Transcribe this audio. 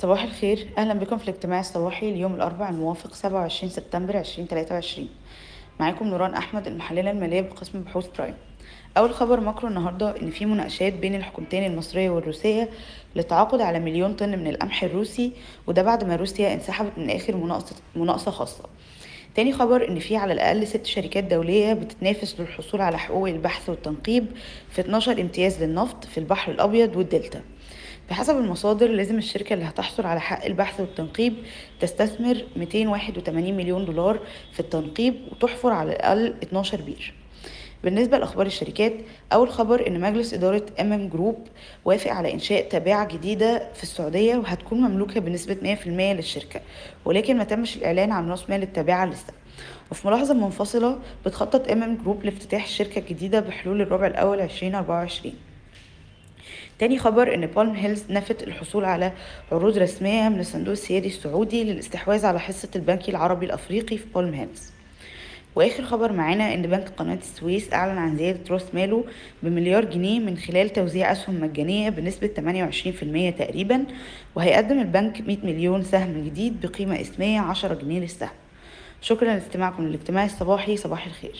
صباح الخير. أهلا بكم في الاجتماع الصباحي ليوم الأربعاء الموافق 27 سبتمبر 2023 معاكم نوران أحمد المحللة المالية بقسم بحوث Prime. أول خبر macro النهاردة إن في مناقشات بين الحكومتين المصرية والروسية للتعاقد على مليون طن من القمح الروسي وده بعد ما روسيا انسحبت من آخر مناقصة, مناقصة خاصة. تاني خبر إن في على الأقل ست شركات دولية بتتنافس للحصول على حقوق البحث والتنقيب في 12 امتياز للنفط في البحر الأبيض والدلتا. بحسب المصادر لازم الشركة اللي هتحصل على حق البحث والتنقيب تستثمر 281 مليون دولار في التنقيب وتحفر على الأقل 12 بير. بالنسبة لأخبار الشركات أول خبر إن مجلس إدارة MM Group وافق على إنشاء تابعة جديدة في السعودية وهتكون مملوكة بنسبة 100% للشركة ولكن ما تمش الإعلان عن رأس مال التابعة لسه. وفي ملاحظة منفصلة بتخطط MM Group لافتتاح الشركة الجديدة بحلول الربع الأول 2024 تاني خبر إن Palm Hills نفت الحصول على عروض رسمية من الصندوق السيادي السعودي للاستحواذ على حصة البنك العربي الأفريقي في Palm Hills وآخر خبر معانا إن بنك قناة السويس أعلن عن زيادة راس ماله بمليار جنيه من خلال توزيع أسهم مجانية بنسبة 28% تقريبا وهيقدم البنك 100 مليون سهم جديد بقيمة اسمية 10 جنيه للسهم. شكرا لاستماعكم للاجتماع الصباحي صباح الخير.